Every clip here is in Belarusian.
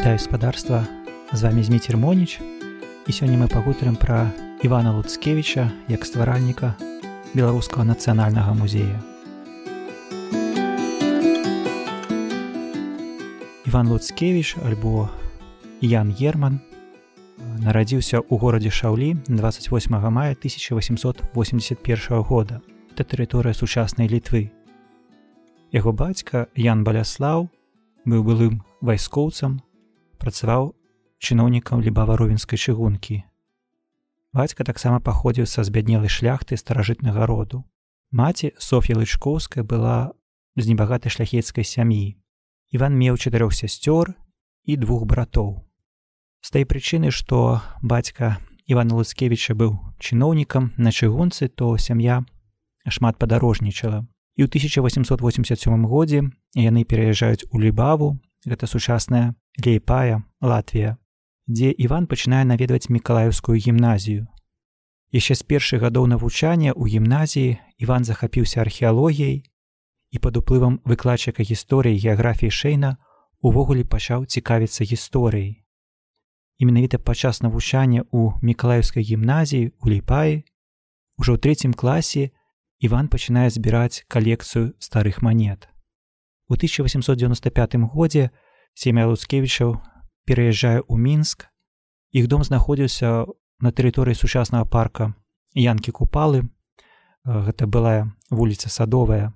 Вітаю спадарства з вами зміцер Моніч і сёння мы пагутарым пра Івана Луцкевіча як стваральніка беларускага нацыянальнага музея. Іван Луцкевіч альбо Ян Герман нарадзіўся ў горадзе Шаўлі 28 мая 1881 года. Это тэрыторыя сучаснай літвы. Яго бацька Ян Баляслаў быў былым вайскоўцам, працаваў чыноўнікам лібава-ровенскай чыгункі. Бацька таксама паходзіў са збяднелай шляхты старажытнага роду. Маці Соф'я Лычкоўская была з небагатай шляхецкай сям'і. Іван меў чатырох сясцёр і двух братоў. З той прычыны, што бацька Івана Луцкевіча быў чыноўнікам на чыгунцы, то сям'я шмат падарожнічала. І ў 1887 годзе яны пераязджаюць у Лібаву, гэта сучасная Лейпая, Латвія, дзе Іван пачынае наведваць мікалаеўскую гімназію. Яшчэ з першых гадоў навучання ў гімназіі Іван захапіўся археалогіяй і пад уплывам выкладчыка гісторыі геаграфіі Шэйна увогуле пачаў цікавіцца гісторыяй. І менавіта падчас навучання ў мікалаеўскай гімназіі у Лейпаі ужо ў трэцім класе Іван пачынае збіраць калекцыю старых манет. У 1895 годзе сем'я Луцкевічаў пераязджае ў мінск. Іх дом знаходзіўся на тэрыторыі сучаснага парка янкі купалы. Гэта была вуліца садовая.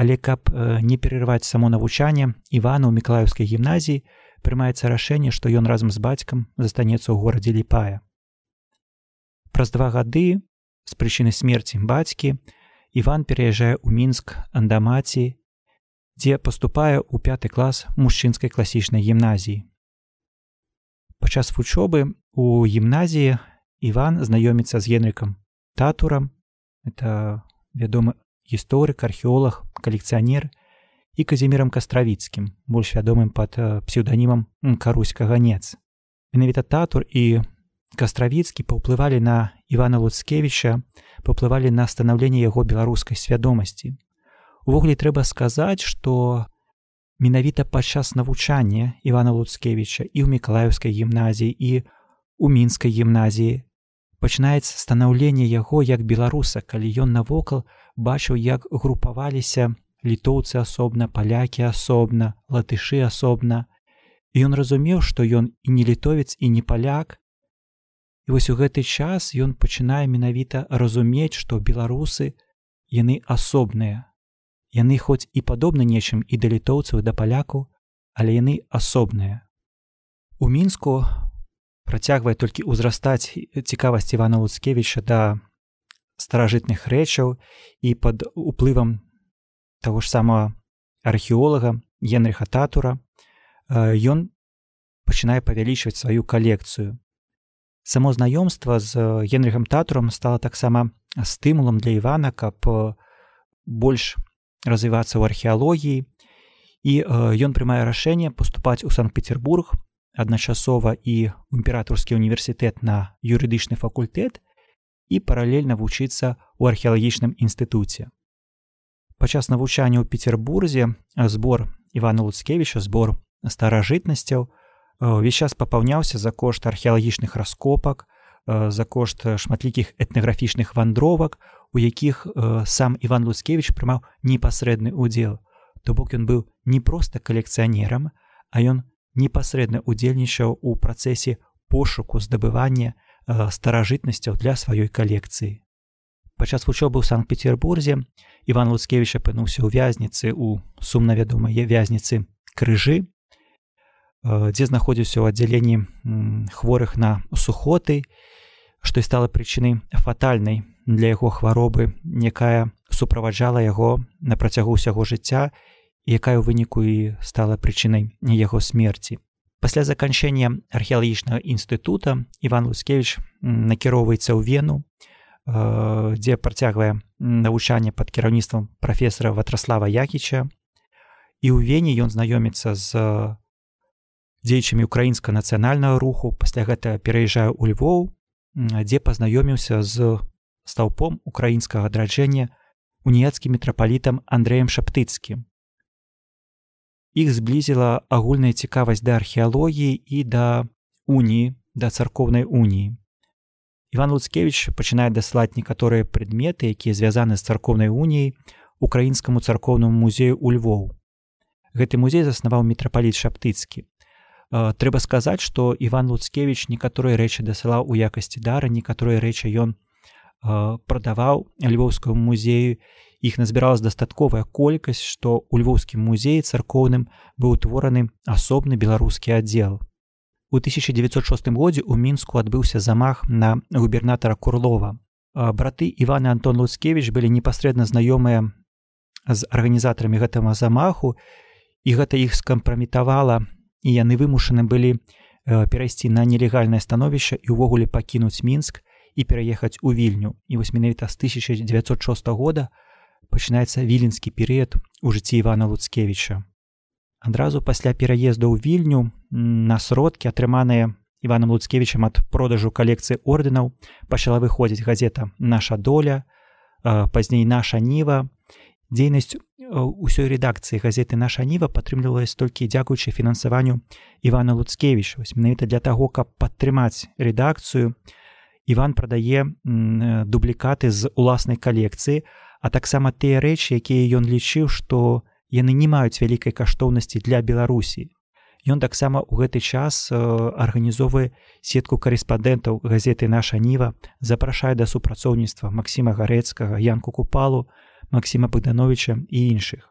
Але каб не перарываць само навучанне Івана ў мікалаеўскай гімназіі прымаецца рашэнне, што ён разам з бацькам застанецца ў горадзе ліпая. Праз два гады з прычыны смерці бацькі Іван пераязджае ў мінск андамаці дзе паступае ў пяты клас мужчынскай класічнай гімназіі. Падчас вучобы у гімназіі Іван знаёміцца з генрыкам татурам. Это вядомы гісторык археолог калекцыянер і казімірам кастравіцкім больш вядомым пад псеўданімам каруська ганец менавіта татур і кастравіцкі паўплывалі на івана луцкевіча паўплывалі на станаўленне яго беларускай свядомасці увогуле трэба сказаць што менавіта падчас навучання ивана луцкевича і ў мікалаеўскай гімназіі і у мінскай гімназіі пачынаецца станаўленне яго як беларуса калі ён навокал бачыў як групаваліся літоўцы асобна палякі асобна латышы асобна і ён разумеў што ён і не літовец і не паляк і вось у гэты час ён пачынае менавіта разумець што беларусы яны асобныя Яны хоць і падобны нечым і да літоўцаў да паляку, але яны асобныя. У мінску працягвае толькі ўзрастаць цікавасць Івана Луцкевіча да старажытных рэчаў і пад уплывам таго ж самага археолага Генрыха татура ён пачынае павялічваць сваю калекцыю. Само знаёмства з Генрыхам татурам стала таксама стымулам для Івана, каб больш развівацца ў археалогіі і ён прымае рашэнне паступаць у санкт-петербург адначасова і імператорскі універсітэт на юрыдычны факультэт і паралельна вучыцца ў археалагічным інстытуце. Падчас навучання ў петербурзе збор Івана Луцкевіча збор старажытнасцяў увесь час папаўняўся за кошт археалагічных раскопак, за кошт шматлікіх этнаграфічных вандровак, у якіх э, сам Іван Луцкевич прымаў непасрэдны удзел. То бок ён быў не проста калекцыянерам, а ён непасрэдна удзельнічаў у працэсе пошуку здабывання э, старажытнасцяў для сваёй калекцыі. Падчас вучобы ў санкт-петербурзе Іван Луцкевич апынуўся ў вязніцы у сумнавядомыя вязніцы крыжы, э, дзе знаходзіўся ў аддзяленні хворых на сухоты, што і стала прычынай фатальнай для яго хваробы, якая суправаджала яго на працягу ўсяго жыцця, якая ў выніку і стала прычынай яго смерці. Пасля заканчэння археалагічнага інстытута Іван Луцкевич накіроўваецца ў вену, дзе працягвае навучанне пад кіраўніцтвам прафесара ватраслава Якіча. І ў вене ён знаёміцца з дзейчамі украінска нацыянальнага руху, пасля гэта пераязджае ў Львоў, дзе пазнаёміўся з стаўпом украінскага адраджэння уніяцкім метрапалітам Андрэем шаптыцкім. іх зблізіла агульная цікавасць да археалогіі і да уніі да царкоўнай уніі Іван луцкевич пачынае даслаць некаторыя прадметы якія звязаны з царкоўнай уніяй украінскаму царкоўнаму музею у Львоў. Гэты музей заснаваў мітрапаліт шаптыцкі трэба сказаць што Іван луцкевич некаторыя рэчы дасылаў у якасці дара некаторыя рэчы ён прадаваў львоўскую музею. Іх назбіралась дастатковая колькасць што ў львоўскім музеі царкоўным быў утвораны асобны беларускі аддзел У 1906 годзе ў мінску адбыўся замах на губернатара курлова. Браты ивана антон луцкевич былі непасрэдна знаёмыя з арганізатарамі гэтага замаху і гэта іх скампраметавала і яны вымушаны былі перайсці на нелегальнае становішча і ўвогуле пакінуць мінск і пераехаць у вільню. І вось менавіта з 1906 года пачынаецца віленскі перыяд у жыцці ивана луцкевича адразу пасля пераезду ў вільню на сродкі атрыманыя иваном луцкевичам ад продажу калекцыі ордэнаў пачала выходзіць газета наша доля пазней наша ніва дзейнасць ўсёй рэдакцыі газеты наша ніва падтрымлівалась толькі дзякуючы фінансаванню ивана луцкевич вось менавіта для таго каб падтрымаць рэдакцыю иван прадае дублікаты з уласнай калекцыі а таксама тыя рэчы якія ён лічыў што яны не маюць вялікай каштоўнасці для беларусі. Ён таксама ў гэты час арганізоўвае сетку карэспандэнтаў газеты наша ніва запрашае да супрацоўніцтва Масіма гарэцкага янку купалу Масіма богдановича і іншых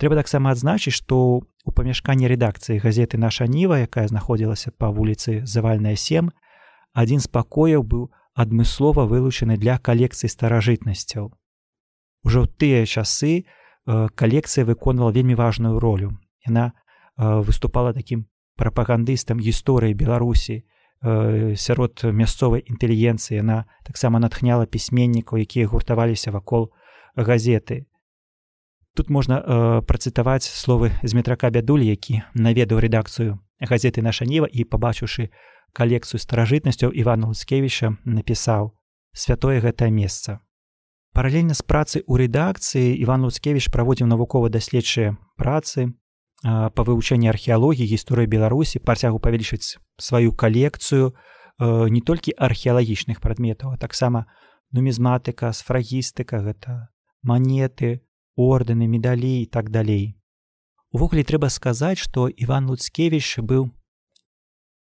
трэба таксама адзначыць што у памяшканні рэдакцыі газеты наша ніва якая знаходзілася па вуліцы завальная 7 адзін з пакояў быў адмыслова вылучаны для калекцыі старажытнасцяў. Ужо ў тыя часы Э, калекцыя выконвала вельмі важную ролю. Яна э, выступала такім прапагандыстам гісторыі беларусі э, сярод мясцовай інтэлігенцыі. Яна таксама натхняла пісьменнікаў якія гуртаваліся вакол газеты. Тут можна працытаваць словы з метрака бядуль які наведаў рэдакцыю газеты наша ніва і пабачыўшы калекцыю старажытнасцяў ивана луцкевича напісаў святое гэтае месца паралельна з працы ў рэдакцыі иван луцкевич праводзіў навукова-даследчыя працы па вывучэнні археалогіі гісторыі беларусі працягу павялічыць сваю калекцыю не толькі археалагічных прадметаў а таксама нумізматыка сфрагістыка гэта манеты ордэны медалі і так далей. Увогуле трэба сказаць што иван луцкевич быў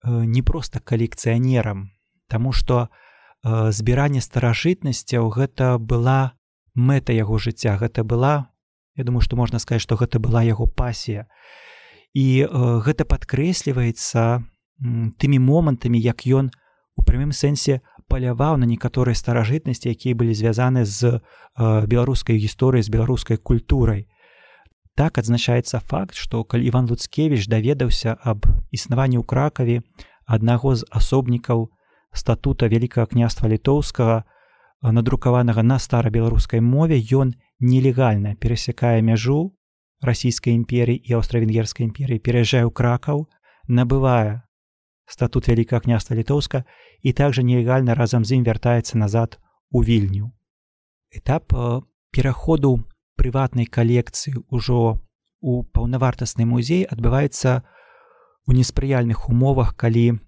не проста калекцыянерам Таму што Э, збіранне старажытнасцяў гэта была мэта яго жыцця гэта была я думаю што можна сказаць што гэта была яго пасія і э, гэта падкрэсліваецца тымі момантамі як ён у прямым сэнсе паляваў на некаторыя старажытнасці якія былі звязаны з э, беларускай гісторыяй з беларускай культурай так адзначаецца факт што калі иван луцкевич даведаўся аб існаванні ў кракаве аднаго з асобнікаў статута вялікага княства літоўскага надрукаванага на стара-беларускай мове ён нелегальна перасякае мяжу расійскай імперіі і аўстра-венгерскай імперіі пераязджае ў кракаў набывае статут вялікага княства літоўска і также нелегальна разам з ім вяртаецца назад у вільню этап пераходу прыватнай калекцыі ўжо у паўнавартасны музей адбываецца у неспрыяльных умовах калі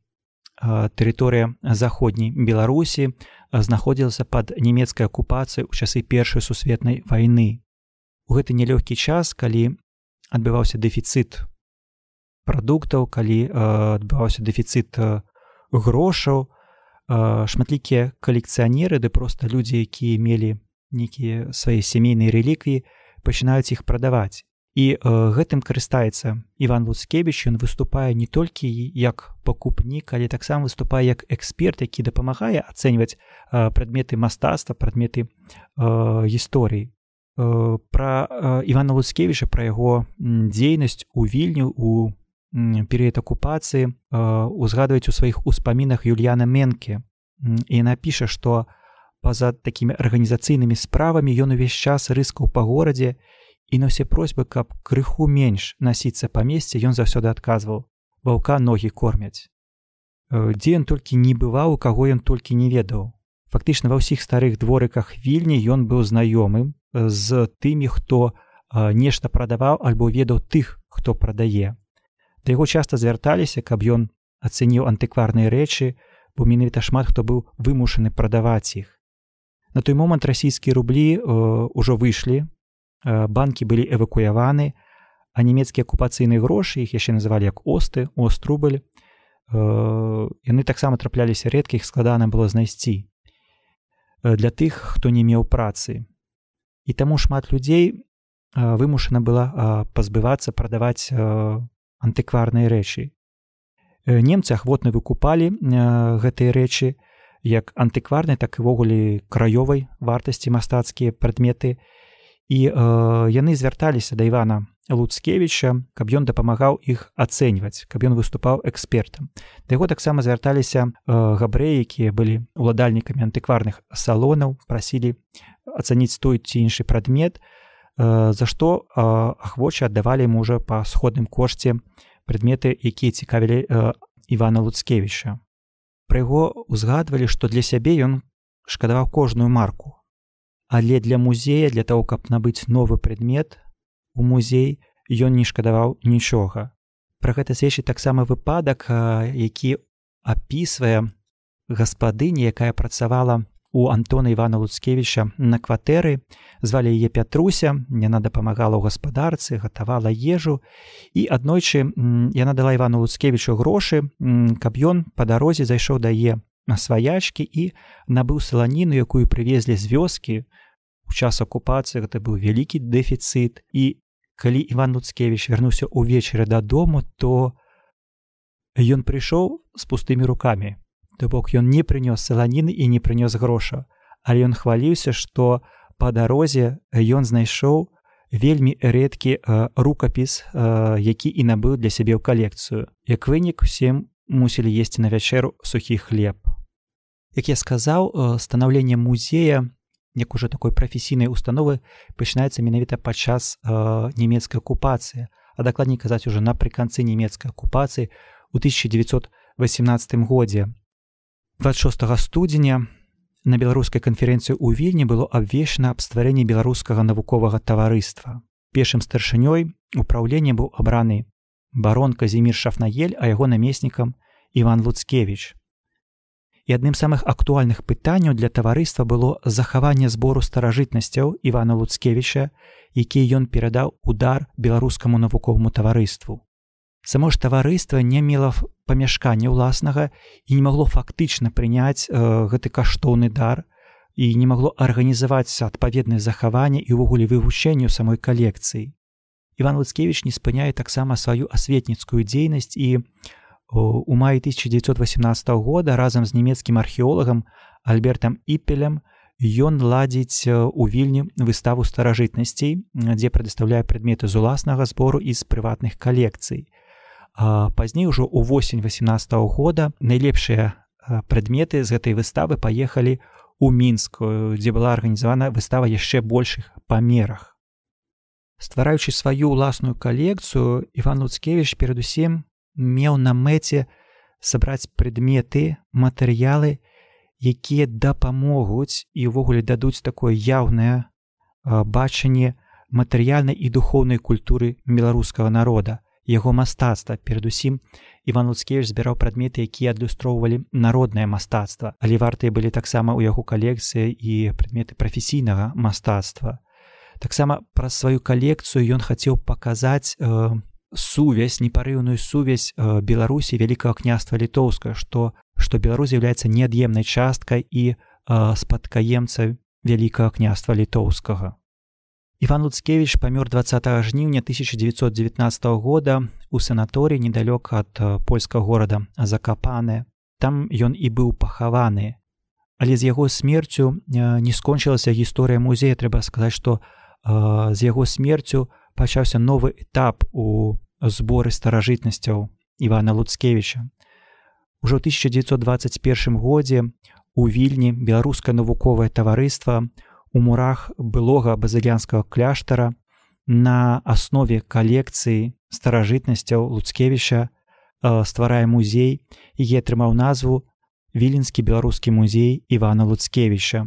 тэрыторыя заходняй беларусі знаходзілася под нямецкай акупацыяй у часы першай сусветнай вайны у гэты нялёгкі час калі адбываўся дэфіцыт прадуктаў калі адбываўся дэфіцыт грошаў. Шматлікія калекцыянеры ды просто людзі якія мелі нейкія свае сямейныя рэліквіі пачынаюць іх прадаваць. І э, гэтым карыстаецца Іван луцкевич ён выступае не толькі як пакупнік але таксама выступае як эксперт які дапамагае ацэньваць э, прадметы мастацтва прадметы э, гісторыі. Э, пра э, Івана луцкевича пра яго дзейнасць у вільню у перыяд акупацыі э, узгадваюць у сваіх успамінах Юльяна Менке. І напіша што па-за такімі арганізацыйнымі справамі ён увесь час рыскаў па горадзе і на ўсе просьбы каб крыху менш насіцца па месцы ён заўсёды адказваў ваўка ногі кормяць э, дзе ён толькі не бываў у каго ён толькі не ведаў. Фактычна ва ўсіх старых дворыках вільні ён быў знаёмым э, з тымі хто нешта прадаваў альбо ведаў тых хто прадае да яго часта звярталіся каб ён ацэніў антыкварныя рэчы бо менавіта шмат хто быў вымушаны прадаваць іх. На той момант расійскія рублі ўжо выйшлі банкі былі эвакуяваны а нямецкія акупацыйныя грошы іх яшчэ называлі як осты острубль яны таксама трапляліся рэдка іх складана было знайсці для тых хто не меў працы. І таму шмат людзей вымушана была пазбывацца прадаваць антыкварныя рэчы. Немцы ахвотна выкупалі гэтыя рэчы як антыкварнай, так івогуле краёвай вартасці мастацкія прадметы. І э, яны звярталіся да Івана Луцкевіча, каб ён дапамагаў іх ацэньваць, каб ён выступаў экспертам. Да яго таксама звярталіся э, габрэі, якія былі уладальнікамі антыкварных салонаў, прасілі ацаніць той ці іншы прадмет, Э, за што ахвоча аддавалі ему уже па сходным кошце прадметы якія цікавілі э, Івана луцкевіча пра яго узгадвалі што для сябе ён шкадаваў кожную марку. Але для музея для того каб набыць новы предмет у музей ён не шкадаваў нічога про гэта сведчыць таксама выпадак які апісвае гаспадыня якая працавала у Антона Івана Луцкевіча на кватэры звалі яе Пятруся яна дапамагала ў гаспадарцы гатавала ежу. І аднойчы яна дала Івану Луцкевічу грошы каб ён па дарозе зайшоў дае на сваячкі і набыў саланіну якую прывезлі з вёскі. У час акупацыі гэта быў вялікі дэфіцыт. І калі Іван Луцкевич вярнуўся ўвечары дадому то ён прыйшоў з пустымі руками То бок ён не прынёс саланіны і не прынёс гроша, але ён хваліўся, што па дарозе ён знайшоў вельмі рэдкі рукапіс, які і набыў для сябе ў калекцыю. Як вынік усім мусілі есці на вячэру сухі хлеб. Як я сказаў, станаўленне музея, як уже такой прафесійнай установы пачынаецца менавіта падчас нямецкай акупацыі, а дакладней казаць уже напрыканцы нямецкай акупацыі у 1918 годзе 26 студзеня на беларускай канферэнцыі ў вільні было абвешана аб стварэнні беларускага навуковага таварыства. Пешым старшынёй упраўлення быў абраны барон Казімир Шафнаель, а яго намеснікам Іван Луцкевич. І адным самых актуальных пытанняў для таварыства было захаванне збору старажытнасцяў Івана Луцкевіча, які ён перадаў удар беларускаму навуковаму таварыству. Само ж таварыства не мела памяшкання ўласнага і не магло фактычна прыняць э, гэты каштоўны дар і не магло арганізаваць адпаведнае захаванне і ўвогуле вывучэнню самой калекцыі. Іван Луцкевич не спыняе таксама сваю асветніцкую дзейнасць і у маі 1918 года разам з нямецкім археолагам Альбертам іпелем ён ладзіць у вільні выставу старажытнасцей, дзе прадастаўляе прадметы з уласнага збору і з прыватных калекцый пазней ужо ў восень 18 -го года найлепшыя прадметы з гэтай выставы паехалі у мінскую дзе была арганізавана выстава яшчэ большых памерах. Ствараючы сваю ўласную калекцыю иван луцкевич перадусім меў на мэце сабраць прадметы матэрыялы якія дапамогуць і ўвогуле дадуць такое яўнае бачанне матэрыяльнай і духоўнай культуры беларускага народа яго мастацтва перадусім Іван Луцкевич збіраў прадметы якія адлюстроўвалі народнае мастацтва але вартыя былі таксама ў яго калекцыі і прадметы прафесійнага мастацтва. Таксама праз сваю калекцыю ён хацеў паказаць э, сувязь непарыўную сувязь э, беларусі вялікага княства літоўска што што Беларусь з'яўляецца неад'емнай часткай і э, спадкаемца вялікага княства літоўскага Іван Луцкевич памёр 20 жніўня 1919 года у санаторыі недалёк ад польскага горада закапаны. Там ён і быў пахаваны. Але з яго смерцю не скончылася гісторыя музея, трэба сказаць, што з яго смерцю пачаўся новы этап у зборы старажытнасцяў Івана Луцкевича. Ужо 1921 годзе у вільні беларускае навуковае таварыства, у мурах былога базыльянскага кляштара на аснове калекцыі старажытнасцяў луцкевіча э, стварае музей які атрымаў назву віленскі беларускі музей ивана луцкевіча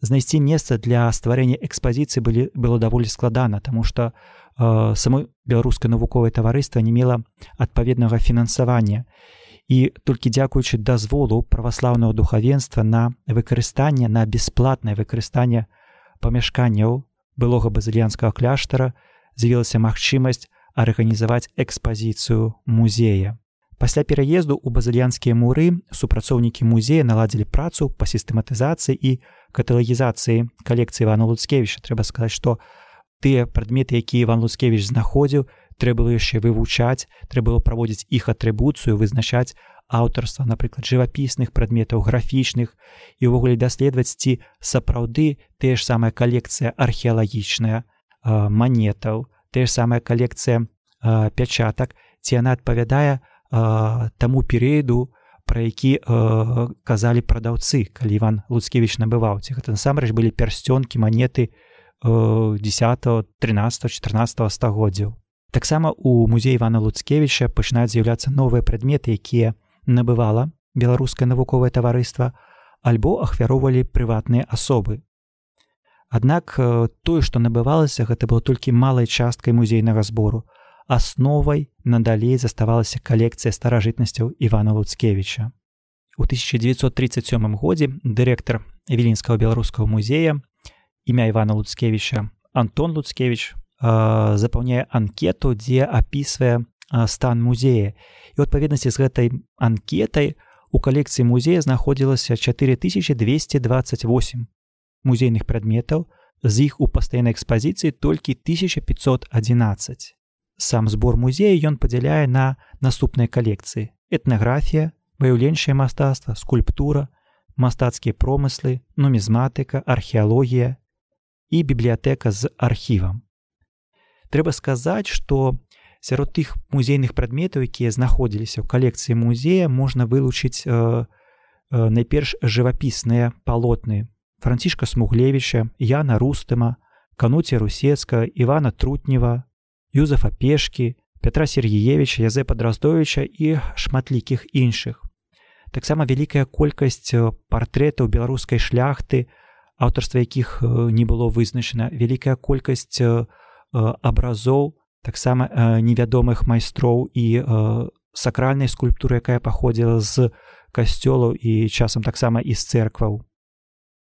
знайсці месца для стварэння экспазіцыі былі было даволі складана тому что э, самой беларускае навуковае таварыства не мела адпаведнага фінансавання. і толькі дзякуючы дазволу праваслаўнага духавенства на выкарыстанне на бясплатнае выкарыстанне памяшканняў былога базыльянскага кляштара з'явілася магчымасць арганізаваць экспазіцыю музея. Пасля пераезду ў базыльянскія муры супрацоўнікі музея наладзілі працу па сістэматызацыі і каталагізацыі калекцыі ивана луцкевича трэба сказаць што тыя прадметы якія иван луцкевич знаходзіў трэба было яшчэ вывучаць трэба было праводзіць іх атрыбуцыю вызначаць аўтарства напрыклад жывапісных прадметаў графічных і ўвогуле даследаваць ці сапраўды тая ж самая калекцыя археалагічная манетаў тая ж самая калекцыя пячатак ці яна адпавядае таму перыяду пра які казалі прадаўцы калі иван луцкевич набываў ці гэта насамрэч былі пярсцёнкі манеты 10 13 14 стагоддзяў таксама у музеі ивана луцкевича пачынаюць з'яўляцца новыя прадметы якія набывала беларускае навуковае таварыства альбо ахвяроўвалі прыватныя асобы. Аднак тое што набывалася гэта было толькі малай часткай музейнага збору. Асновай надалей заставалася калекцыя старажытнасцяў ивана луцкевича у 1937 годзе дырэктар віленскага беларускага музея імя ивана луцкевича антон луцкевич запаўняе анкету дзе апісвае стан музея. І у адпаведнасці з гэтай анкетай у калекцыі музея знаходзілася 4228 музейных прадметаў з іх у пастаяннай экспазіцыі толькі 1511 сам збор музея ён падзяляе на наступнай калекцыі этнаграфія выяўленчае мастацтва скульптура мастацкія промыслы нумізматыка археалогія і бібліятэка з архівам трэба сказаць што сярод тых музейных прадметаў якія знаходзіліся ў калекцыі музея можна вылучыць э, э, найперш жывапісныя палотны францішка смуглевіча яна рустыма кануце русецка ивана трутнева юзефа пешкі петра сергеевича язепа драздовича і шматлікіх іншых. Таксама вялікая колькасць э, партрэтаў беларускай шляхты аўтарства якіх э, не было вызначана. Вялікая колькасць э, абразоў таксама невядомых майстроў і сакральнай скульптуры якая паходзіла з касцёлаў і часам таксама і з церкваў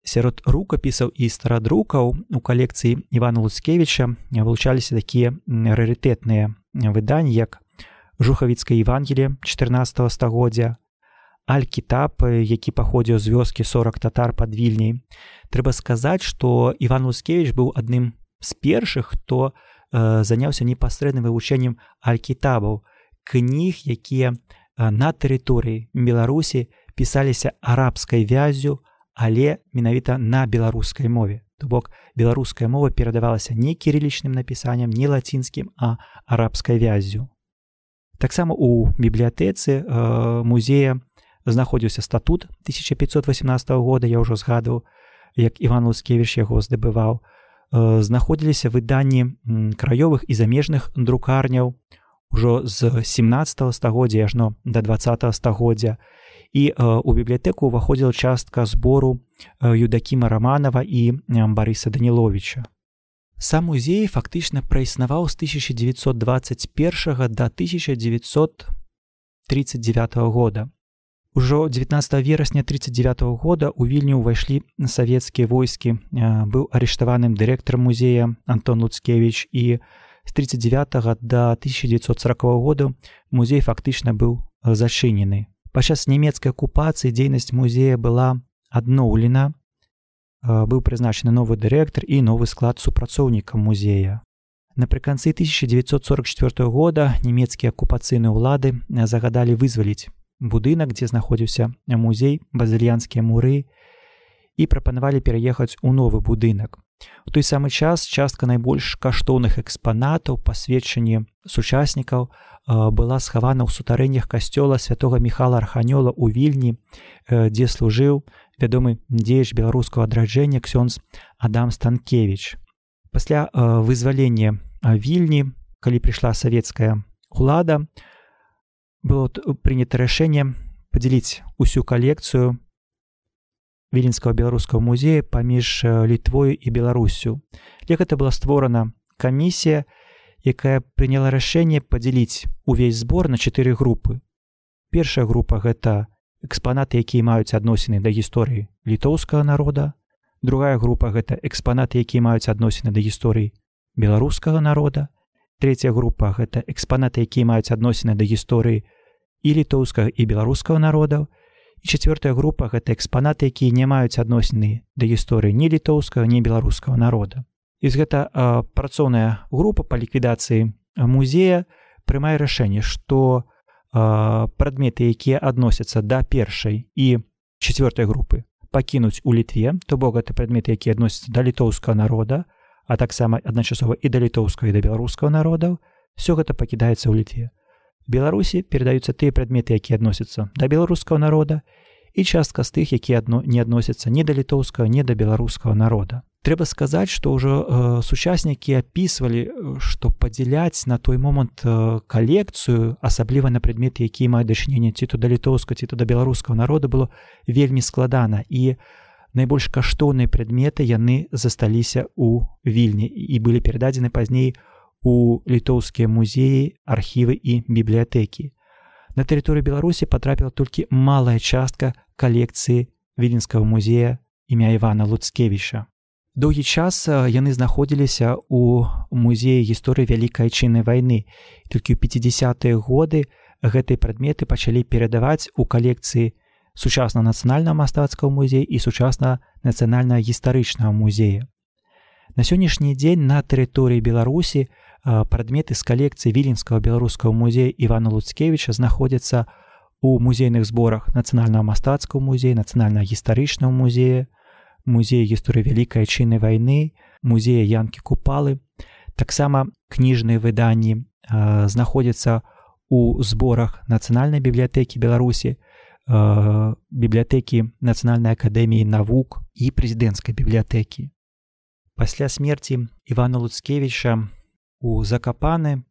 сярод рукапісаў і старадрукаў у калекцыі ивана луцкевича вылучаліся такія рарытэтныя выданні як жухавіцкае евангелие 14 стагоддзя аль-кітап які паходзіў з вёскі 40 татар пад вільняй трэба сказаць што иван лускевич быў адным з першых хто э, заняўся непасрэдным вывучэннем аль-кітабаў кніг якія на тэрыторыі беларусі пісаліся арабскай вязю але менавіта на беларускай мове. То бок беларуская мова перадавалася не кірылічным напісаннем не лацінскім а арабскай вязю таксама у бібліятэцы э, музея знаходзіўся статут 1518 года я ўжо згадваў як иван лускевич яго здабываў. э, знаходзіліся выданні краёвых і замежных друкарняў ужо з 17 стагоддзя ажно до 20 стагоддзя і у бібліятэку ўваходзіла частка збору юдакіма романова і барыса даніловича сам музей фактычна праіснаваў з 1921 до 1939 года Ужо 19 верасня 39 -го года у вільню ўвайшлі савецкія войскі. Быў арыштаваным дырэктар музея антон луцкевич і з 39 до 1940 года музей фактычна быў зачынены. Падчас нямецкай акупацыі дзейнасць музея была адноўлена. Быў прызначаны новы дырэктар і новы склад супрацоўнікам музея. Напрыканцы 1944 года нямецкія акупацыйныя ўлады загадалі вызваліць будынак дзе знаходзіўся музей базыльянскія муры і прапанавалі пераехаць у новы будынак. У той самы час частка найбольш каштоўных экспанатаў пасведчанні сучаснікаў была схавана ў сутарэннях касцёла святого михала арханёла ў вільні дзе служыў вядомы дзеяч беларускага адраджэння ксёнз адам станкевич пасля вызвалення вільні калі прыйшла савецкая улада было прынята рашэнне падзяліць усю калекцыю віленскага беларускага музея паміж літвою і беларусю для гэта была створана камісія якая прыняла рашэнне падзяліць увесь збор на чатыры групы першая група гэта экспанаты якія маюць адносіны да гісторыі літоўскага народа. Другая група гэта экспанаты якія маюць адносіны да гісторыі беларускага народа. Третья група гэта экспанаты якія маюць адносіны да гісторыі і літоўскага і беларускага народаў. І четвертая група гэта экспанаты якія не маюць адносіны да гісторыі ні літоўскага ні беларускага народа. І гэта працоўная група па ліквідацыі музея прымае рашэнне што прадметы якія адносяцца да першай і четвертой групы пакінуць у літве то бок гэта прадметы якія адносяцца да літоўскага народа а таксама адначасова і да літоўскага і да беларускага народаў. Все гэта пакідаецца ў літве беларусі перадаюцца тыя прадметы якія адносяцца да беларускага народа і частка з тых якія адно не адносяцца не да літоўскага не да беларускага народа. Трэба сказаць што ўжо э, сучаснікі апісвалі што падзяляць на той момант э, калекцыю асабліва на прадметы якія маюць дачыненне ці то да літоўска ці то да беларускага народа было вельмі складана. І найбольш каштоўныя прадметы яны засталіся ў вільні і былі перададзены пазней у у літоўскія музеі архівы і бібліятэкі. На тэрыторыі беларусі потрапіла толькі малая частка калекцыі віленскага музея імя івана луцкевіча. Доўгі час яны знаходзіліся у музеі гісторыі вялікай чыннай вайны. Толькі ў 50-тые годы гэтыя прадметы пачалі перадаваць у калекцыі сучасна нацыянальна мастацкага музея і сучасна нацыянальна гістарычнага музея на сённяшні дзень на тэрыторыі беларусі прадметы з калекцыі віленскага беларускага музея івана луцкевіча знаходзяцца у музейных зборах нацыянальнага мастацкага музея нацыянальна гістарычнага музея музея гісторыі вялікай чыннай вайны музея янкі купалы. Таксама кніжныя выданні знаходзяцца у зборах нацыянальнай бібліятэкі беларусі бібліятэкі нацыянальнай акадэміі навук і прэзідэнцкай бібліятэкі пасля смерці івана луцкевіча у закапаны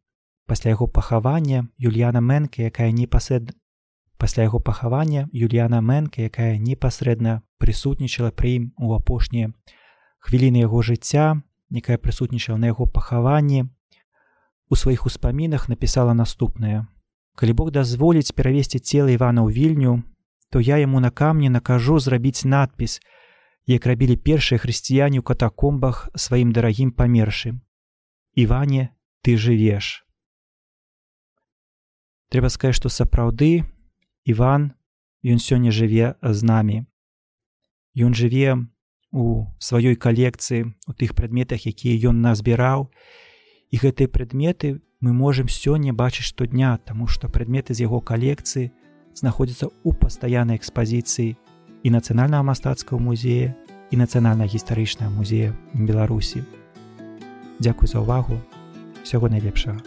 пасля яго пахавання юльяна мэнка якая непасрэд пасля яго пахавання юльяна мэнка якая непасрэдна прысутнічала пры ім у апошнія хвіліны яго жыцця якая прысутнічала на яго пахаванні у сваіх успамінах напісала наступнае. Калі бог дазволіць перавесці цела івана ў вільню то я яму на камні накажу зрабіць надпіс як рабілі першыя хрысціяне ў катакомбах сваім дарагім памершым Іване ты жывеш. Трэба сказаць, што сапраўды Іван ён сёння жыве з намі. Ён жыве у сваёй калекцыі у тых прадметах, якія ён назбіраў. І гэтыя прадметы мы можемм сёння бачыць штодня, таму што прадметы з яго калекцыі знаходзяцца ў пастаяннай экспазіцыі і нацыянальнага мастацкага музея і нацыянальна-гістарычнага музея Беларусі. Дзякуй за ўвагу, усяго найлепшага.